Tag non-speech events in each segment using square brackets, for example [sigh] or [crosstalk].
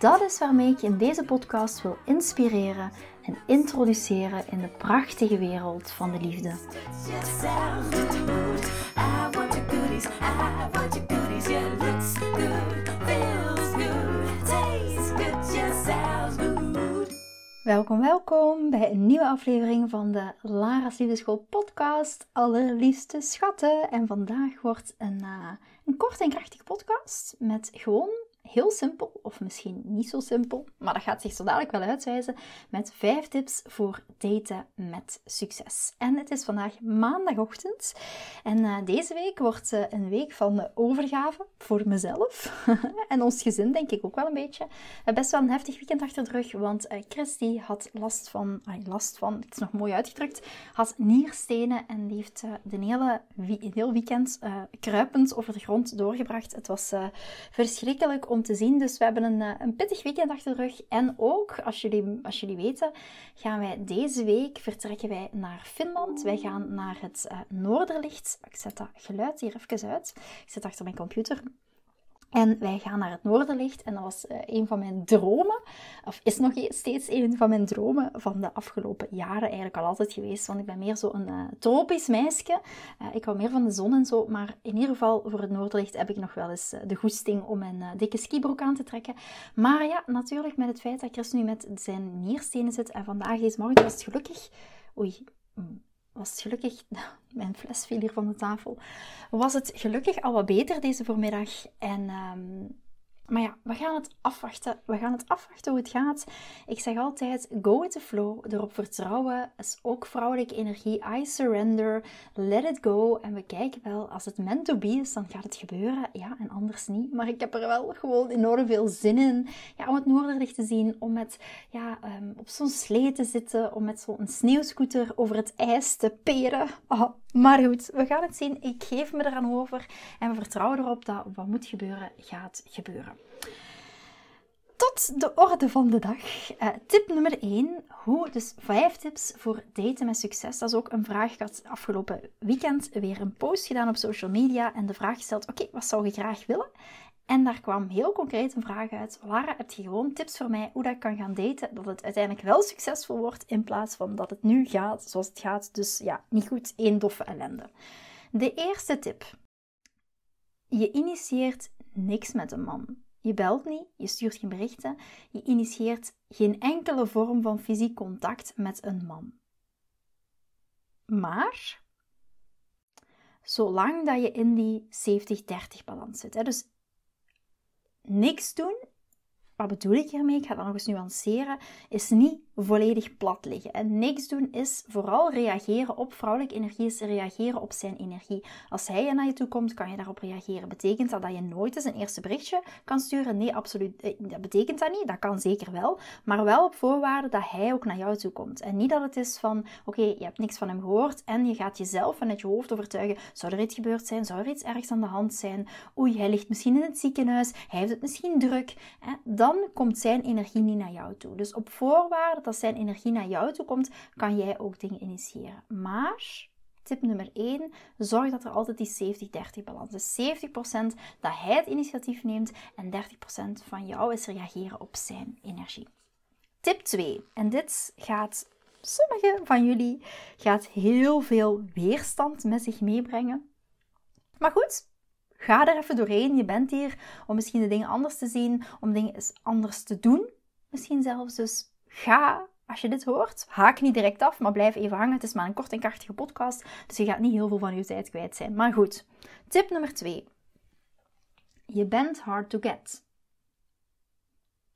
Dat is waarmee ik je in deze podcast wil inspireren en introduceren in de prachtige wereld van de liefde. Welkom, welkom bij een nieuwe aflevering van de Lara's Liefdeschool podcast. Allerliefste schatten. En vandaag wordt een, uh, een kort en krachtige podcast met gewoon heel simpel, of misschien niet zo simpel, maar dat gaat zich zo dadelijk wel uitwijzen, met vijf tips voor daten met succes. En het is vandaag maandagochtend en uh, deze week wordt uh, een week van overgave voor mezelf [laughs] en ons gezin, denk ik ook wel een beetje. Uh, best wel een heftig weekend achter de rug, want Christy had last van, last van, het is nog mooi uitgedrukt, had nierstenen en die heeft de hele, heel weekend kruipend over de grond doorgebracht. Het was verschrikkelijk om te zien. Dus we hebben een, eh, een pittig weekend achter de rug. En ook, als jullie, als jullie weten, gaan wij deze week vertrekken wij naar Finland. Wij gaan naar het uh, Noorderlicht. Ik zet dat geluid hier even uit. Ik zit achter mijn computer. En wij gaan naar het Noorderlicht. En dat was uh, een van mijn dromen. Of is nog steeds een van mijn dromen van de afgelopen jaren. Eigenlijk al altijd geweest. Want ik ben meer zo'n uh, tropisch meisje. Uh, ik hou meer van de zon en zo. Maar in ieder geval voor het Noorderlicht heb ik nog wel eens de goesting om mijn dikke skibroek aan te trekken. Maar ja, natuurlijk met het feit dat Chris nu met zijn nierstenen zit. En vandaag deze morgen was het gelukkig... Oei, mm, was het gelukkig, [laughs] mijn fles viel hier van de tafel, was het gelukkig? Al wat beter deze voormiddag. En um, maar ja, we gaan het afwachten. We gaan het afwachten hoe het gaat. Ik zeg altijd, go with the flow. Erop vertrouwen is ook vrouwelijke energie. I surrender. Let it go. En we kijken wel, als het meant to be is, dan gaat het gebeuren. Ja, en anders niet. Maar ik heb er wel gewoon enorm veel zin in. Ja, om het noorderlicht te zien. Om met, ja, um, op zo'n slee te zitten. Om met zo'n sneeuwscooter over het ijs te peren. Oh, maar goed, we gaan het zien. Ik geef me eraan over. En we vertrouwen erop dat wat moet gebeuren, gaat gebeuren. Tot de orde van de dag. Uh, tip nummer 1. Hoe, dus 5 tips voor daten met succes. Dat is ook een vraag. Ik had afgelopen weekend weer een post gedaan op social media. En de vraag gesteld, oké, wat zou je graag willen? En daar kwam heel concreet een vraag uit. Lara, heb je gewoon tips voor mij hoe dat ik kan gaan daten? Dat het uiteindelijk wel succesvol wordt in plaats van dat het nu gaat zoals het gaat. Dus ja, niet goed, één doffe ellende. De eerste tip. Je initieert niks met een man. Je belt niet, je stuurt geen berichten, je initieert geen enkele vorm van fysiek contact met een man. Maar, zolang dat je in die 70-30 balans zit, hè, dus niks doen wat bedoel ik hiermee? Ik ga dat nog eens nuanceren. Is niet volledig plat liggen. En niks doen is vooral reageren op vrouwelijke energie, is reageren op zijn energie. Als hij naar je toe komt, kan je daarop reageren. Betekent dat dat je nooit eens een eerste berichtje kan sturen? Nee, absoluut. Eh, dat betekent dat niet. Dat kan zeker wel. Maar wel op voorwaarde dat hij ook naar jou toe komt. En niet dat het is van, oké, je hebt niks van hem gehoord en je gaat jezelf vanuit je hoofd overtuigen. Zou er iets gebeurd zijn? Zou er iets ergs aan de hand zijn? Oei, hij ligt misschien in het ziekenhuis. Hij heeft het misschien druk. Dan dan komt zijn energie niet naar jou toe. Dus op voorwaarde dat zijn energie naar jou toe komt, kan jij ook dingen initiëren. Maar tip nummer 1, zorg dat er altijd die 70-30 balans is. 70% dat hij het initiatief neemt en 30% van jou is reageren op zijn energie. Tip 2, en dit gaat sommige van jullie gaat heel veel weerstand met zich meebrengen. Maar goed, Ga er even doorheen. Je bent hier om misschien de dingen anders te zien, om dingen anders te doen. Misschien zelfs. Dus ga, als je dit hoort, haak niet direct af, maar blijf even hangen. Het is maar een kort en krachtige podcast, dus je gaat niet heel veel van je tijd kwijt zijn. Maar goed, tip nummer 2. Je bent hard to get.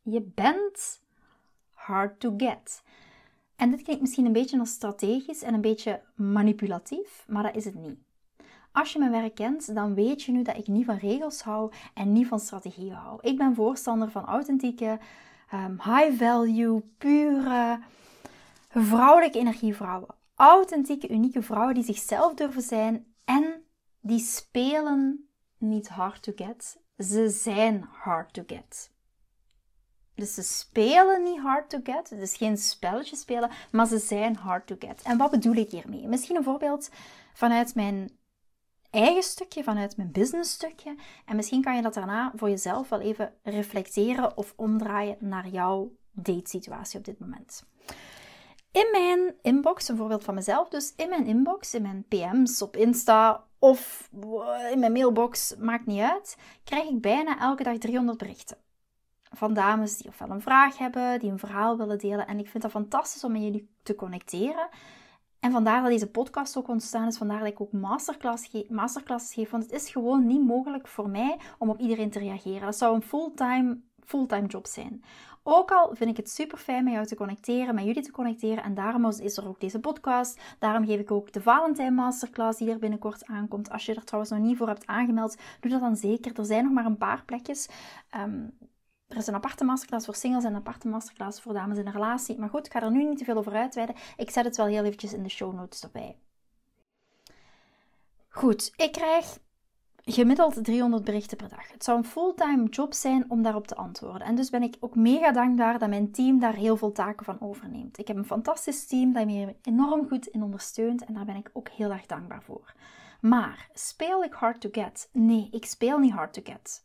Je bent hard to get. En dit klinkt misschien een beetje als strategisch en een beetje manipulatief, maar dat is het niet. Als je mijn werk kent, dan weet je nu dat ik niet van regels hou en niet van strategieën hou. Ik ben voorstander van authentieke ehm, high value, pure, vrouwelijke energievrouwen. Authentieke, unieke vrouwen die zichzelf durven zijn en die spelen niet hard to get. Ze zijn hard to get. Dus ze spelen niet hard to get. Is geen spelletje spelen, maar ze zijn hard to get. En wat bedoel ik hiermee? Misschien een voorbeeld vanuit mijn eigen stukje, vanuit mijn business stukje. En misschien kan je dat daarna voor jezelf wel even reflecteren of omdraaien naar jouw datesituatie op dit moment. In mijn inbox, een voorbeeld van mezelf, dus in mijn inbox, in mijn PM's op Insta of in mijn mailbox, maakt niet uit, krijg ik bijna elke dag 300 berichten. Van dames die ofwel een vraag hebben, die een verhaal willen delen. En ik vind dat fantastisch om met jullie te connecteren. En vandaar dat deze podcast ook ontstaan is. Vandaar dat ik ook masterclass ge masterclasses geef. Want het is gewoon niet mogelijk voor mij om op iedereen te reageren. Dat zou een fulltime, fulltime job zijn. Ook al vind ik het super fijn met jou te connecteren, met jullie te connecteren. En daarom is er ook deze podcast. Daarom geef ik ook de Valentijn Masterclass die er binnenkort aankomt. Als je er trouwens nog niet voor hebt aangemeld, doe dat dan zeker. Er zijn nog maar een paar plekjes. Um, er is een aparte masterclass voor singles en een aparte masterclass voor dames in een relatie. Maar goed, ik ga er nu niet te veel over uitweiden. Ik zet het wel heel eventjes in de show notes erbij. Goed, ik krijg gemiddeld 300 berichten per dag. Het zou een fulltime job zijn om daarop te antwoorden. En dus ben ik ook mega dankbaar dat mijn team daar heel veel taken van overneemt. Ik heb een fantastisch team dat me enorm goed in ondersteunt en daar ben ik ook heel erg dankbaar voor. Maar speel ik hard to get? Nee, ik speel niet hard to get.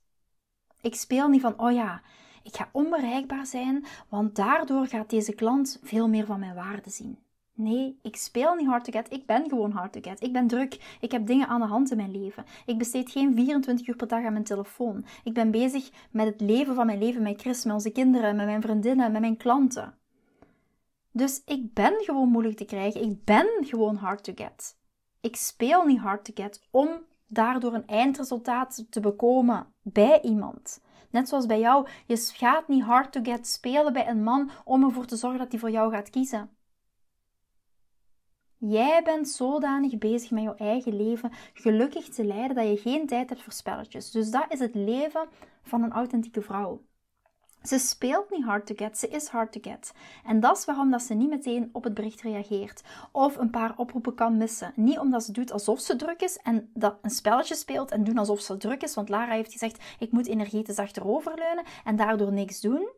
Ik speel niet van, oh ja, ik ga onbereikbaar zijn, want daardoor gaat deze klant veel meer van mijn waarde zien. Nee, ik speel niet hard to get. Ik ben gewoon hard to get. Ik ben druk. Ik heb dingen aan de hand in mijn leven. Ik besteed geen 24 uur per dag aan mijn telefoon. Ik ben bezig met het leven van mijn leven met Chris, met onze kinderen, met mijn vriendinnen, met mijn klanten. Dus ik ben gewoon moeilijk te krijgen. Ik ben gewoon hard to get. Ik speel niet hard to get om daardoor een eindresultaat te bekomen bij iemand. Net zoals bij jou, je gaat niet hard to get spelen bij een man om ervoor te zorgen dat hij voor jou gaat kiezen. Jij bent zodanig bezig met jouw eigen leven gelukkig te leiden dat je geen tijd hebt voor spelletjes. Dus dat is het leven van een authentieke vrouw. Ze speelt niet hard to get, ze is hard to get. En dat is waarom dat ze niet meteen op het bericht reageert. Of een paar oproepen kan missen. Niet omdat ze doet alsof ze druk is en dat een spelletje speelt en doen alsof ze druk is. Want Lara heeft gezegd, ik moet energetisch achteroverleunen en daardoor niks doen.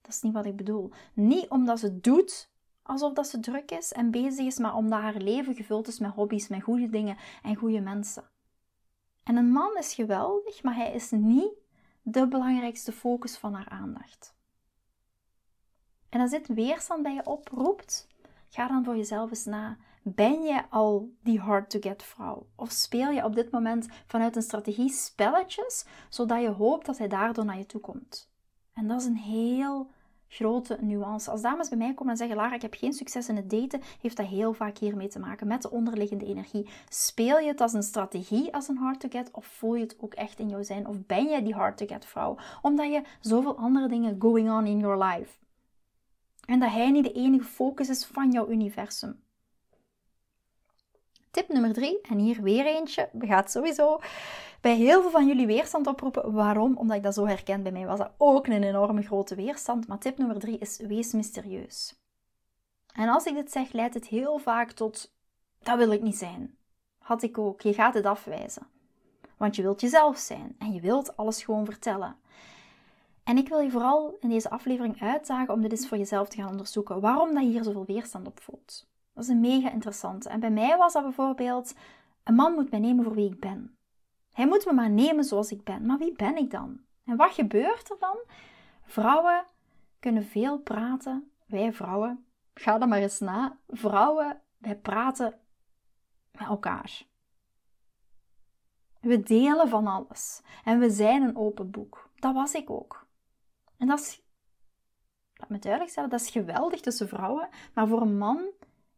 Dat is niet wat ik bedoel. Niet omdat ze doet alsof dat ze druk is en bezig is, maar omdat haar leven gevuld is met hobby's, met goede dingen en goede mensen. En een man is geweldig, maar hij is niet de belangrijkste focus van haar aandacht. En als dit weerstand bij je oproept, ga dan voor jezelf eens na. Ben je al die hard-to-get vrouw? Of speel je op dit moment vanuit een strategie spelletjes, zodat je hoopt dat hij daardoor naar je toe komt? En dat is een heel grote nuance. Als dames bij mij komen en zeggen: Lara, ik heb geen succes in het daten, heeft dat heel vaak hiermee te maken met de onderliggende energie. Speel je het als een strategie, als een hard to get, of voel je het ook echt in jou zijn? Of ben je die hard to get vrouw? Omdat je zoveel andere dingen going on in your life. En dat hij niet de enige focus is van jouw universum. Tip nummer drie, en hier weer eentje, gaat sowieso bij heel veel van jullie weerstand oproepen. Waarom? Omdat ik dat zo herken. Bij mij was dat ook een enorme grote weerstand. Maar tip nummer drie is: wees mysterieus. En als ik dit zeg, leidt het heel vaak tot: dat wil ik niet zijn. Had ik ook. Je gaat het afwijzen. Want je wilt jezelf zijn en je wilt alles gewoon vertellen. En ik wil je vooral in deze aflevering uitdagen om dit eens voor jezelf te gaan onderzoeken. Waarom dat hier zoveel weerstand op voelt. Dat is een mega interessante. En bij mij was dat bijvoorbeeld: een man moet mij nemen voor wie ik ben. Hij moet me maar nemen zoals ik ben. Maar wie ben ik dan? En wat gebeurt er dan? Vrouwen kunnen veel praten. Wij vrouwen, ga dat maar eens na. Vrouwen, wij praten met elkaar. We delen van alles. En we zijn een open boek. Dat was ik ook. En dat is, laat me duidelijk stellen, dat is geweldig tussen vrouwen. Maar voor een man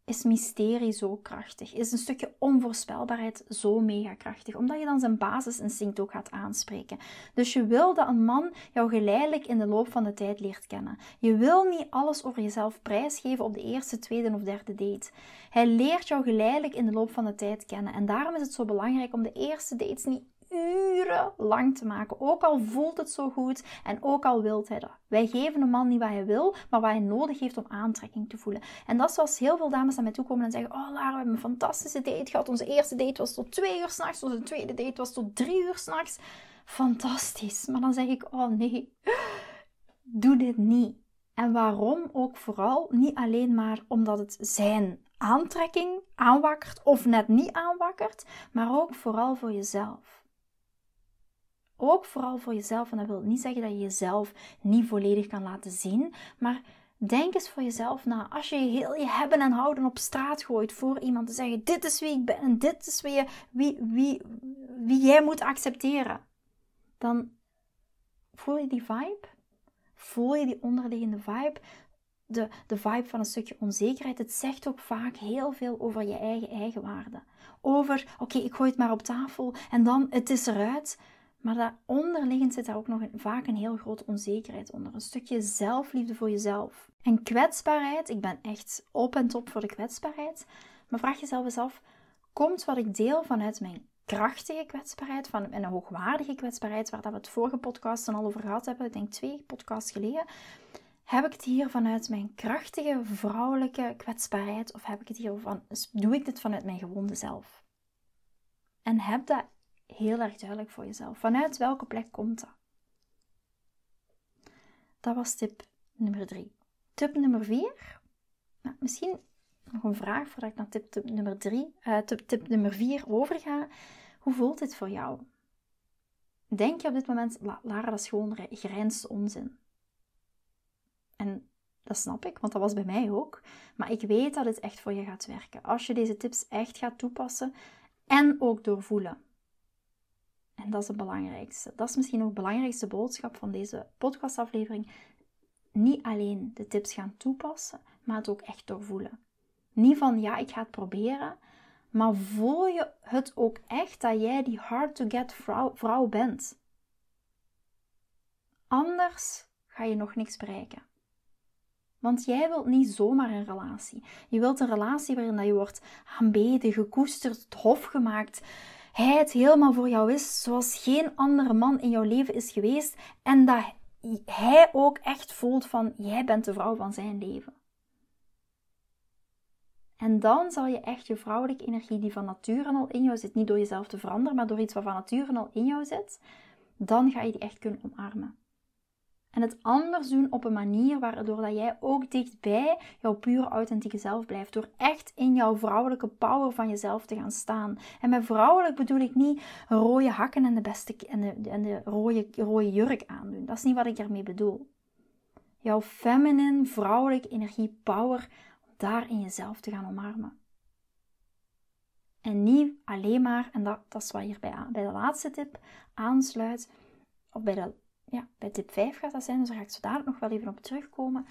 is mysterie zo krachtig? Is een stukje onvoorspelbaarheid zo mega krachtig? Omdat je dan zijn basisinstinct ook gaat aanspreken. Dus je wil dat een man jou geleidelijk in de loop van de tijd leert kennen. Je wil niet alles over jezelf prijsgeven op de eerste, tweede of derde date. Hij leert jou geleidelijk in de loop van de tijd kennen. En daarom is het zo belangrijk om de eerste dates niet uren lang te maken. Ook al voelt het zo goed en ook al wilt hij dat. Wij geven een man niet wat hij wil, maar wat hij nodig heeft om aantrekking te voelen. En dat is zoals heel veel dames naar mij toe komen en zeggen: Oh Lara, we hebben een fantastische date gehad. Onze eerste date was tot twee uur s'nachts, onze tweede date was tot drie uur s'nachts. Fantastisch. Maar dan zeg ik: Oh nee, doe dit niet. En waarom ook vooral? Niet alleen maar omdat het zijn aantrekking aanwakkert of net niet aanwakkert, maar ook vooral voor jezelf. Ook vooral voor jezelf, en dat wil niet zeggen dat je jezelf niet volledig kan laten zien, maar denk eens voor jezelf na. Als je heel je hebben en houden op straat gooit voor iemand te zeggen: Dit is wie ik ben en dit is wie, wie, wie, wie jij moet accepteren, dan voel je die vibe? Voel je die onderliggende vibe? de, de vibe van een stukje onzekerheid. Het zegt ook vaak heel veel over je eigen eigenwaarde. Over, oké, ik gooi het maar op tafel en dan, het is eruit. Maar daar onderliggend zit daar ook nog een, vaak een heel grote onzekerheid onder. Een stukje zelfliefde voor jezelf. En kwetsbaarheid, ik ben echt op en top voor de kwetsbaarheid. Maar vraag jezelf eens af, komt wat ik deel vanuit mijn krachtige kwetsbaarheid, van een hoogwaardige kwetsbaarheid, waar dat we het vorige podcast al over gehad hebben, ik denk twee podcasts geleden, heb ik het hier vanuit mijn krachtige vrouwelijke kwetsbaarheid of heb ik het hier van, doe ik dit vanuit mijn gewonde zelf? En heb dat heel erg duidelijk voor jezelf. Vanuit welke plek komt dat? Dat was tip nummer drie. Tip nummer vier. Nou, misschien nog een vraag voordat ik naar tip, nummer drie, uh, tip, tip nummer vier overga. Hoe voelt dit voor jou? Denk je op dit moment, Lara, dat is gewoon grijnste onzin. En dat snap ik, want dat was bij mij ook. Maar ik weet dat het echt voor je gaat werken. Als je deze tips echt gaat toepassen en ook doorvoelen. En dat is het belangrijkste. Dat is misschien ook de belangrijkste boodschap van deze podcastaflevering. Niet alleen de tips gaan toepassen, maar het ook echt doorvoelen. Niet van ja, ik ga het proberen, maar voel je het ook echt dat jij die hard to get vrouw, bent. Anders ga je nog niks bereiken. Want jij wilt niet zomaar een relatie. Je wilt een relatie waarin dat je wordt aanbeden, gekoesterd, het hof gemaakt. Hij het helemaal voor jou is, zoals geen andere man in jouw leven is geweest. En dat hij ook echt voelt van, jij bent de vrouw van zijn leven. En dan zal je echt je vrouwelijke energie, die van nature al in jou zit, niet door jezelf te veranderen, maar door iets wat van nature al in jou zit, dan ga je die echt kunnen omarmen. En het anders doen op een manier waardoor dat jij ook dichtbij jouw pure authentieke zelf blijft. Door echt in jouw vrouwelijke power van jezelf te gaan staan. En met vrouwelijk bedoel ik niet rode hakken en de, beste, en de, en de rode, rode jurk aandoen. Dat is niet wat ik ermee bedoel. Jouw feminine, vrouwelijke energie, power, daar in jezelf te gaan omarmen. En niet alleen maar, en dat, dat is wat hier bij, bij de laatste tip aansluit, of bij de ja, bij tip 5 gaat dat zijn, dus daar ga ik zo dadelijk nog wel even op terugkomen.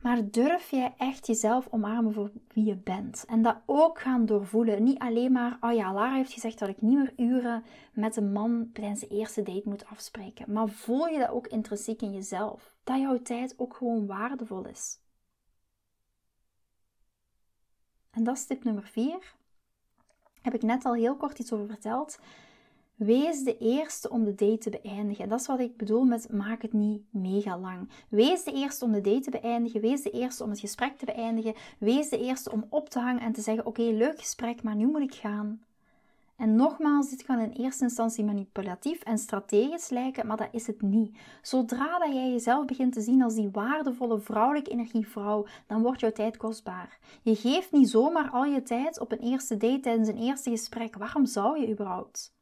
Maar durf jij echt jezelf omarmen voor wie je bent? En dat ook gaan doorvoelen. Niet alleen maar, oh ja, Lara heeft gezegd dat ik niet meer uren met een man tijdens de eerste date moet afspreken. Maar voel je dat ook intrinsiek in jezelf? Dat jouw tijd ook gewoon waardevol is. En dat is tip nummer 4. Heb ik net al heel kort iets over verteld. Wees de eerste om de date te beëindigen. Dat is wat ik bedoel met maak het niet mega lang. Wees de eerste om de date te beëindigen. Wees de eerste om het gesprek te beëindigen. Wees de eerste om op te hangen en te zeggen: Oké, leuk gesprek, maar nu moet ik gaan. En nogmaals, dit kan in eerste instantie manipulatief en strategisch lijken, maar dat is het niet. Zodra dat jij jezelf begint te zien als die waardevolle vrouwelijke energievrouw, dan wordt jouw tijd kostbaar. Je geeft niet zomaar al je tijd op een eerste date tijdens een eerste gesprek. Waarom zou je überhaupt?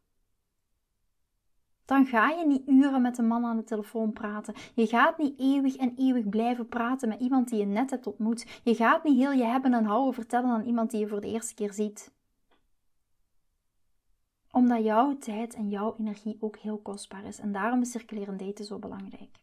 Dan ga je niet uren met een man aan de telefoon praten. Je gaat niet eeuwig en eeuwig blijven praten met iemand die je net hebt ontmoet. Je gaat niet heel je hebben en houden vertellen aan iemand die je voor de eerste keer ziet. Omdat jouw tijd en jouw energie ook heel kostbaar is. En daarom is circulerend daten zo belangrijk.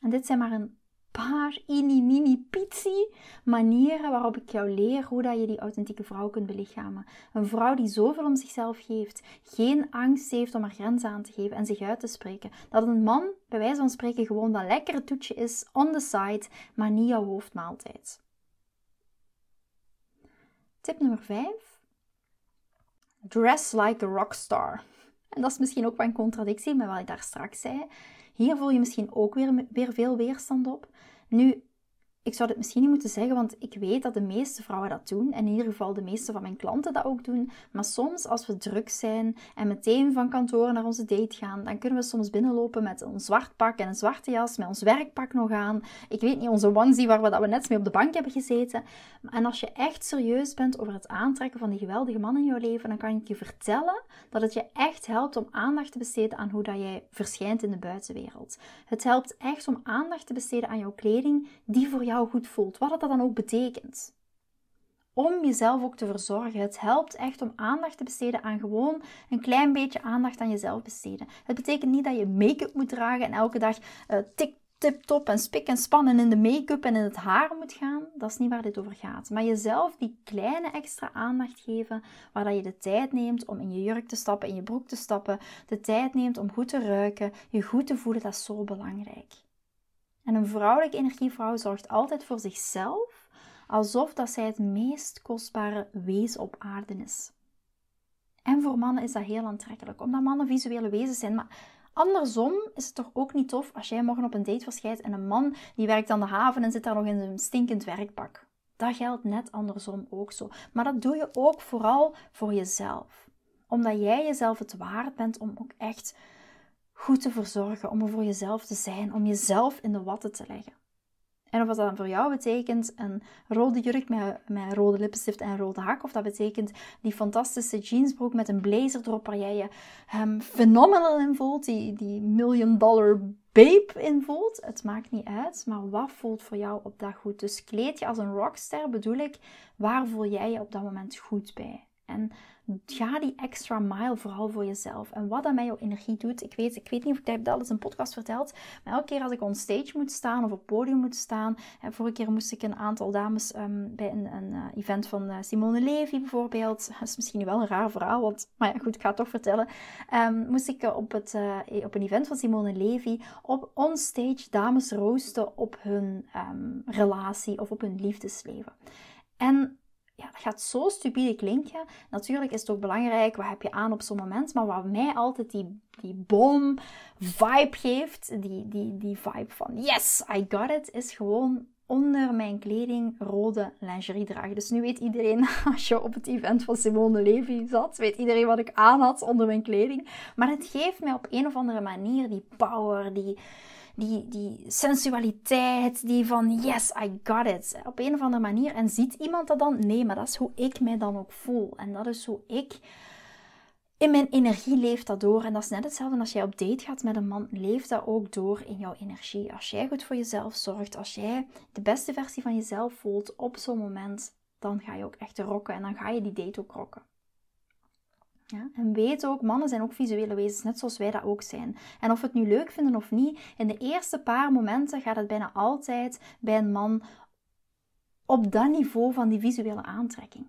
En dit zijn maar een paar ini mini pizzi manieren waarop ik jou leer hoe dat je die authentieke vrouw kunt belichamen. Een vrouw die zoveel om zichzelf geeft, geen angst heeft om haar grenzen aan te geven en zich uit te spreken. Dat een man, bij wijze van spreken, gewoon dat lekkere toetje is on the side, maar niet jouw hoofdmaaltijd. Tip nummer 5. Dress like a rockstar. En dat is misschien ook wel een contradictie met wat ik daar straks zei. Hier voel je misschien ook weer, weer veel weerstand op. Nu, ik zou dit misschien niet moeten zeggen, want ik weet dat de meeste vrouwen dat doen. En in ieder geval de meeste van mijn klanten dat ook doen. Maar soms, als we druk zijn en meteen van kantoor naar onze date gaan, dan kunnen we soms binnenlopen met een zwart pak en een zwarte jas, met ons werkpak nog aan. Ik weet niet, onze onesie waar we, dat we net mee op de bank hebben gezeten. En als je echt serieus bent over het aantrekken van die geweldige man in jouw leven, dan kan ik je vertellen dat het je echt helpt om aandacht te besteden aan hoe dat jij verschijnt in de buitenwereld. Het helpt echt om aandacht te besteden aan jouw kleding die voor jou goed voelt, wat dat dan ook betekent. Om jezelf ook te verzorgen. Het helpt echt om aandacht te besteden aan gewoon een klein beetje aandacht aan jezelf besteden. Het betekent niet dat je make-up moet dragen en elke dag uh, tik tip-top en spik en spannen in de make-up en in het haar moet gaan. Dat is niet waar dit over gaat. Maar jezelf die kleine extra aandacht geven, waar je de tijd neemt om in je jurk te stappen, in je broek te stappen, de tijd neemt om goed te ruiken, je goed te voelen, dat is zo belangrijk. En een vrouwelijke energievrouw zorgt altijd voor zichzelf, alsof dat zij het meest kostbare wezen op aarde is. En voor mannen is dat heel aantrekkelijk, omdat mannen visuele wezens zijn. Maar andersom is het toch ook niet tof als jij morgen op een date verschijnt en een man die werkt aan de haven en zit daar nog in zijn stinkend werkpak. Dat geldt net andersom ook zo. Maar dat doe je ook vooral voor jezelf. Omdat jij jezelf het waard bent om ook echt goed te verzorgen, om er voor jezelf te zijn, om jezelf in de watten te leggen. En of dat dan voor jou betekent een rode jurk met, met rode lippenstift en rode hak, of dat betekent die fantastische jeansbroek met een blazer erop waar jij je um, phenomenal in voelt, die, die million dollar babe in voelt, het maakt niet uit, maar wat voelt voor jou op dat goed? Dus kleed je als een rockster, bedoel ik, waar voel jij je op dat moment goed bij? En ga die extra mile vooral voor jezelf. En wat dat met jouw energie doet, ik weet, ik weet niet of ik dat al eens een podcast verteld, maar elke keer als ik on stage moet staan of op podium moet staan, en vorige keer moest ik een aantal dames um, bij een, een uh, event van uh, Simone Levy bijvoorbeeld, [laughs] dat is misschien wel een raar verhaal, want, maar ja goed, ik ga het toch vertellen, um, moest ik uh, op, het, op een event van Simone Levy op on stage dames roosten op hun um, relatie of op hun liefdesleven. En ja, dat gaat zo stupide klinken. Natuurlijk is het ook belangrijk, wat heb je aan op zo'n moment. Maar wat mij altijd die, die bom vibe geeft, die, die, die vibe van yes, I got it, is gewoon onder mijn kleding rode lingerie dragen. Dus nu weet iedereen, [laughs] als je op het event van Simone Levy zat, weet iedereen wat ik aan had onder mijn kleding. Maar het geeft mij op een of andere manier die power, die die, die sensualiteit, die van yes, I got it. Op een of andere manier. En ziet iemand dat dan? Nee, maar dat is hoe ik mij dan ook voel. En dat is hoe ik in mijn energie leeft dat door. En dat is net hetzelfde als jij op date gaat met een man. Leeft dat ook door in jouw energie. Als jij goed voor jezelf zorgt, als jij de beste versie van jezelf voelt op zo'n moment, dan ga je ook echt rocken. En dan ga je die date ook rocken. Ja, en weet ook, mannen zijn ook visuele wezens, net zoals wij dat ook zijn. En of we het nu leuk vinden of niet, in de eerste paar momenten gaat het bijna altijd bij een man op dat niveau van die visuele aantrekking.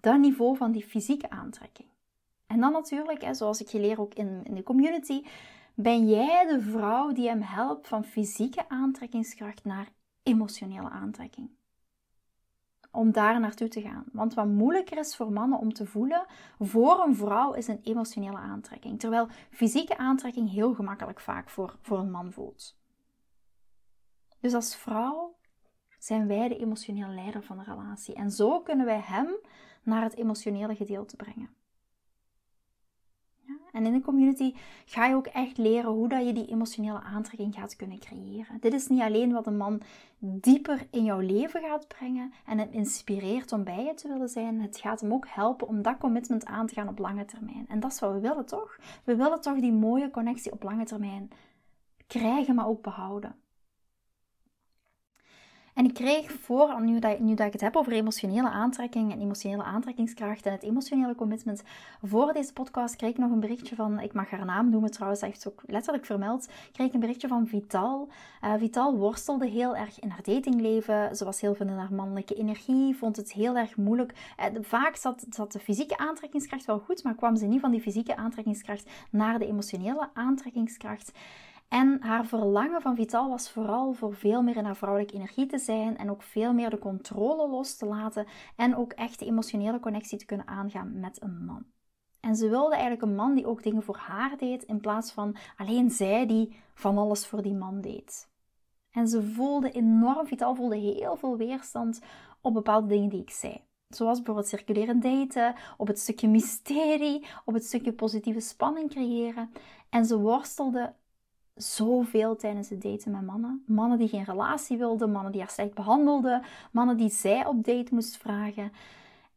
Dat niveau van die fysieke aantrekking. En dan natuurlijk, zoals ik je leer ook in, in de community, ben jij de vrouw die hem helpt van fysieke aantrekkingskracht naar emotionele aantrekking om daar naartoe te gaan. Want wat moeilijker is voor mannen om te voelen voor een vrouw is een emotionele aantrekking. Terwijl fysieke aantrekking heel gemakkelijk vaak voor, voor een man voelt. Dus als vrouw zijn wij de emotionele leider van de relatie. En zo kunnen wij hem naar het emotionele gedeelte brengen. En in de community ga je ook echt leren hoe dat je die emotionele aantrekking gaat kunnen creëren. Dit is niet alleen wat een man dieper in jouw leven gaat brengen en hem inspireert om bij je te willen zijn. Het gaat hem ook helpen om dat commitment aan te gaan op lange termijn. En dat is wat we willen, toch? We willen toch die mooie connectie op lange termijn krijgen, maar ook behouden. En ik kreeg voor, nu dat, nu dat ik het heb over emotionele aantrekking en emotionele aantrekkingskracht en het emotionele commitment, voor deze podcast kreeg ik nog een berichtje van, ik mag haar naam noemen trouwens, hij heeft ook letterlijk vermeld, kreeg ik een berichtje van Vital. Uh, Vital worstelde heel erg in haar datingleven, ze was heel veel in haar mannelijke energie, vond het heel erg moeilijk. Uh, vaak zat, zat de fysieke aantrekkingskracht wel goed, maar kwam ze niet van die fysieke aantrekkingskracht naar de emotionele aantrekkingskracht. En haar verlangen van Vital was vooral voor veel meer in haar vrouwelijke energie te zijn en ook veel meer de controle los te laten en ook echt de emotionele connectie te kunnen aangaan met een man. En ze wilde eigenlijk een man die ook dingen voor haar deed, in plaats van alleen zij die van alles voor die man deed. En ze voelde enorm, Vital voelde heel veel weerstand op bepaalde dingen die ik zei. Zoals bijvoorbeeld circulerend daten, op het stukje mysterie, op het stukje positieve spanning creëren. En ze worstelde zoveel tijdens het daten met mannen. Mannen die geen relatie wilden, mannen die haar slecht behandelden, mannen die zij op date moest vragen.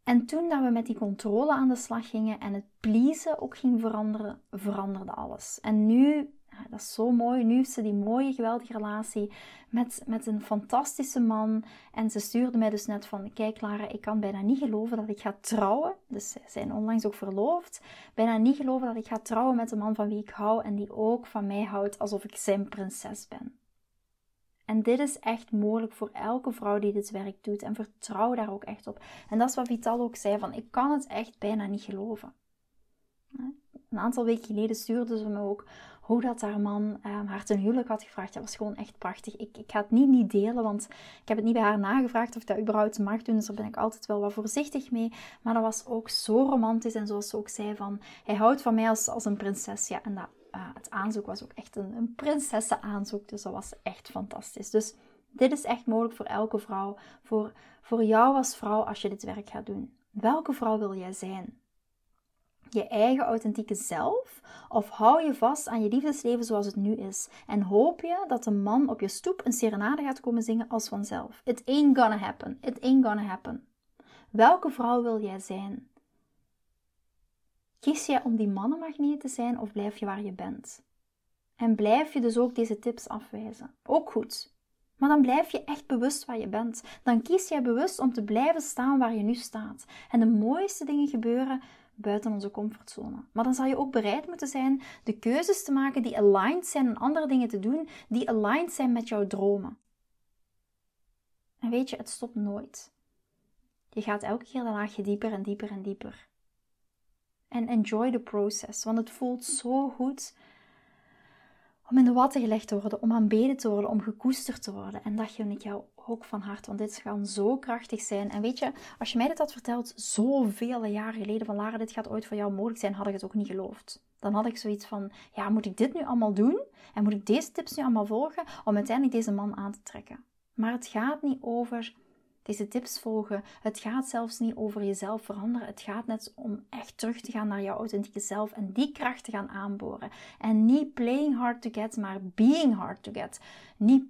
En toen dat we met die controle aan de slag gingen en het pleasen ook ging veranderen, veranderde alles. En nu dat is zo mooi. Nu heeft ze die mooie, geweldige relatie met, met een fantastische man. En ze stuurde mij dus net van, kijk Lara, ik kan bijna niet geloven dat ik ga trouwen. Dus ze zijn onlangs ook verloofd. Bijna niet geloven dat ik ga trouwen met een man van wie ik hou en die ook van mij houdt alsof ik zijn prinses ben. En dit is echt mogelijk voor elke vrouw die dit werk doet. En vertrouw daar ook echt op. En dat is wat Vital ook zei: van ik kan het echt bijna niet geloven. Een aantal weken geleden stuurde ze me ook hoe dat haar man um, haar ten huwelijk had gevraagd. Dat was gewoon echt prachtig. Ik, ik ga het niet, niet delen, want ik heb het niet bij haar nagevraagd of ik dat überhaupt mag doen. Dus daar ben ik altijd wel wat voorzichtig mee. Maar dat was ook zo romantisch. En zoals ze ook zei van, hij houdt van mij als, als een prinses. Ja, en dat, uh, het aanzoek was ook echt een, een prinsessenaanzoek. Dus dat was echt fantastisch. Dus dit is echt mogelijk voor elke vrouw. Voor, voor jou als vrouw als je dit werk gaat doen. Welke vrouw wil jij zijn? Je eigen authentieke zelf? Of hou je vast aan je liefdesleven zoals het nu is? En hoop je dat een man op je stoep een serenade gaat komen zingen als vanzelf? It ain't gonna happen. It ain't gonna happen. Welke vrouw wil jij zijn? Kies jij om die mannenmagneet te zijn of blijf je waar je bent? En blijf je dus ook deze tips afwijzen? Ook goed. Maar dan blijf je echt bewust waar je bent. Dan kies jij bewust om te blijven staan waar je nu staat. En de mooiste dingen gebeuren buiten onze comfortzone. Maar dan zal je ook bereid moeten zijn de keuzes te maken die aligned zijn en andere dingen te doen die aligned zijn met jouw dromen. En weet je, het stopt nooit. Je gaat elke keer een laagje dieper en dieper en dieper. En enjoy the process, want het voelt zo goed om in de watten gelegd te worden, om aanbeden te worden, om gekoesterd te worden. En dat gun ik jou ook van harte, want dit kan zo krachtig zijn. En weet je, als je mij dit had verteld zoveel jaren geleden, van Lara, dit gaat ooit voor jou mogelijk zijn, had ik het ook niet geloofd. Dan had ik zoiets van, ja, moet ik dit nu allemaal doen? En moet ik deze tips nu allemaal volgen om uiteindelijk deze man aan te trekken? Maar het gaat niet over deze tips volgen. Het gaat zelfs niet over jezelf veranderen. Het gaat net om echt terug te gaan naar jouw authentieke zelf en die kracht te gaan aanboren. En niet playing hard to get, maar being hard to get. Niet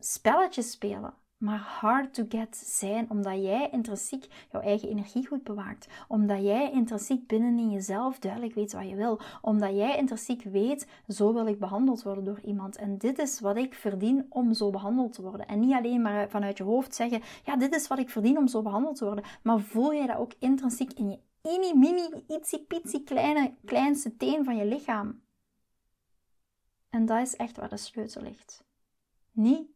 spelletjes spelen, maar hard to get zijn, omdat jij intrinsiek jouw eigen energie goed bewaakt. Omdat jij intrinsiek binnen in jezelf duidelijk weet wat je wil. Omdat jij intrinsiek weet, zo wil ik behandeld worden door iemand. En dit is wat ik verdien om zo behandeld te worden. En niet alleen maar vanuit je hoofd zeggen, ja, dit is wat ik verdien om zo behandeld te worden. Maar voel jij dat ook intrinsiek in je mini, mini, itzy, pitsy kleine, kleinste teen van je lichaam. En dat is echt waar de sleutel ligt. Niet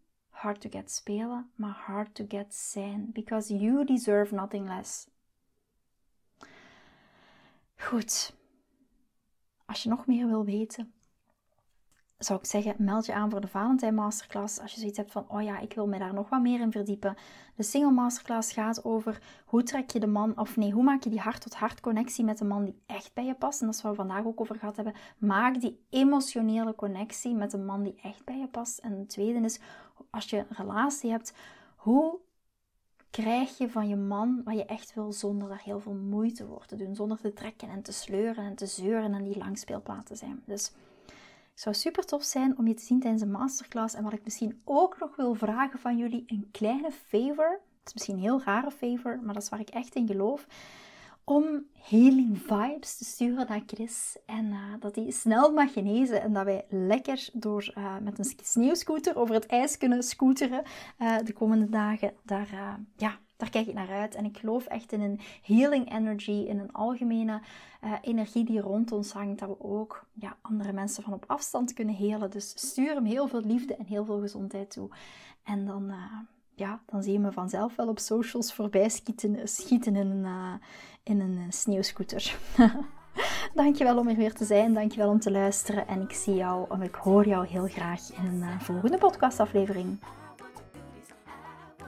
hard to get spelen, maar hard to get zijn. Because you deserve nothing less. Goed. Als je nog meer wil weten, zou ik zeggen, meld je aan voor de Valentijn Masterclass. Als je zoiets hebt van, oh ja, ik wil me daar nog wat meer in verdiepen. De Single Masterclass gaat over hoe trek je de man, of nee, hoe maak je die hart-tot-hart connectie met de man die echt bij je past. En dat is waar we vandaag ook over gehad hebben. Maak die emotionele connectie met een man die echt bij je past. En de tweede is, als je een relatie hebt, hoe krijg je van je man wat je echt wil zonder daar heel veel moeite voor te doen. Zonder te trekken en te sleuren en te zeuren en die langspeelplaat te zijn. Dus het zou super tof zijn om je te zien tijdens een masterclass. En wat ik misschien ook nog wil vragen van jullie, een kleine favor. Het is misschien een heel rare favor, maar dat is waar ik echt in geloof. Om healing vibes te sturen naar Chris. En uh, dat hij snel mag genezen. En dat wij lekker door, uh, met een sneeuwscooter over het ijs kunnen scooteren uh, de komende dagen. Daar, ja, daar kijk ik naar uit. En ik geloof echt in een healing energy, in een algemene uh, energie die rond ons hangt, dat we ook ja, andere mensen van op afstand kunnen helen. Dus stuur hem heel veel liefde en heel veel gezondheid toe. En dan, uh, ja, dan zie je me vanzelf wel op socials voorbij schieten, schieten in een, uh, in een sneeuwscooter. [laughs] dankjewel om er weer te zijn. Dankjewel om te luisteren. En ik zie jou, of ik hoor jou heel graag in een volgende podcastaflevering.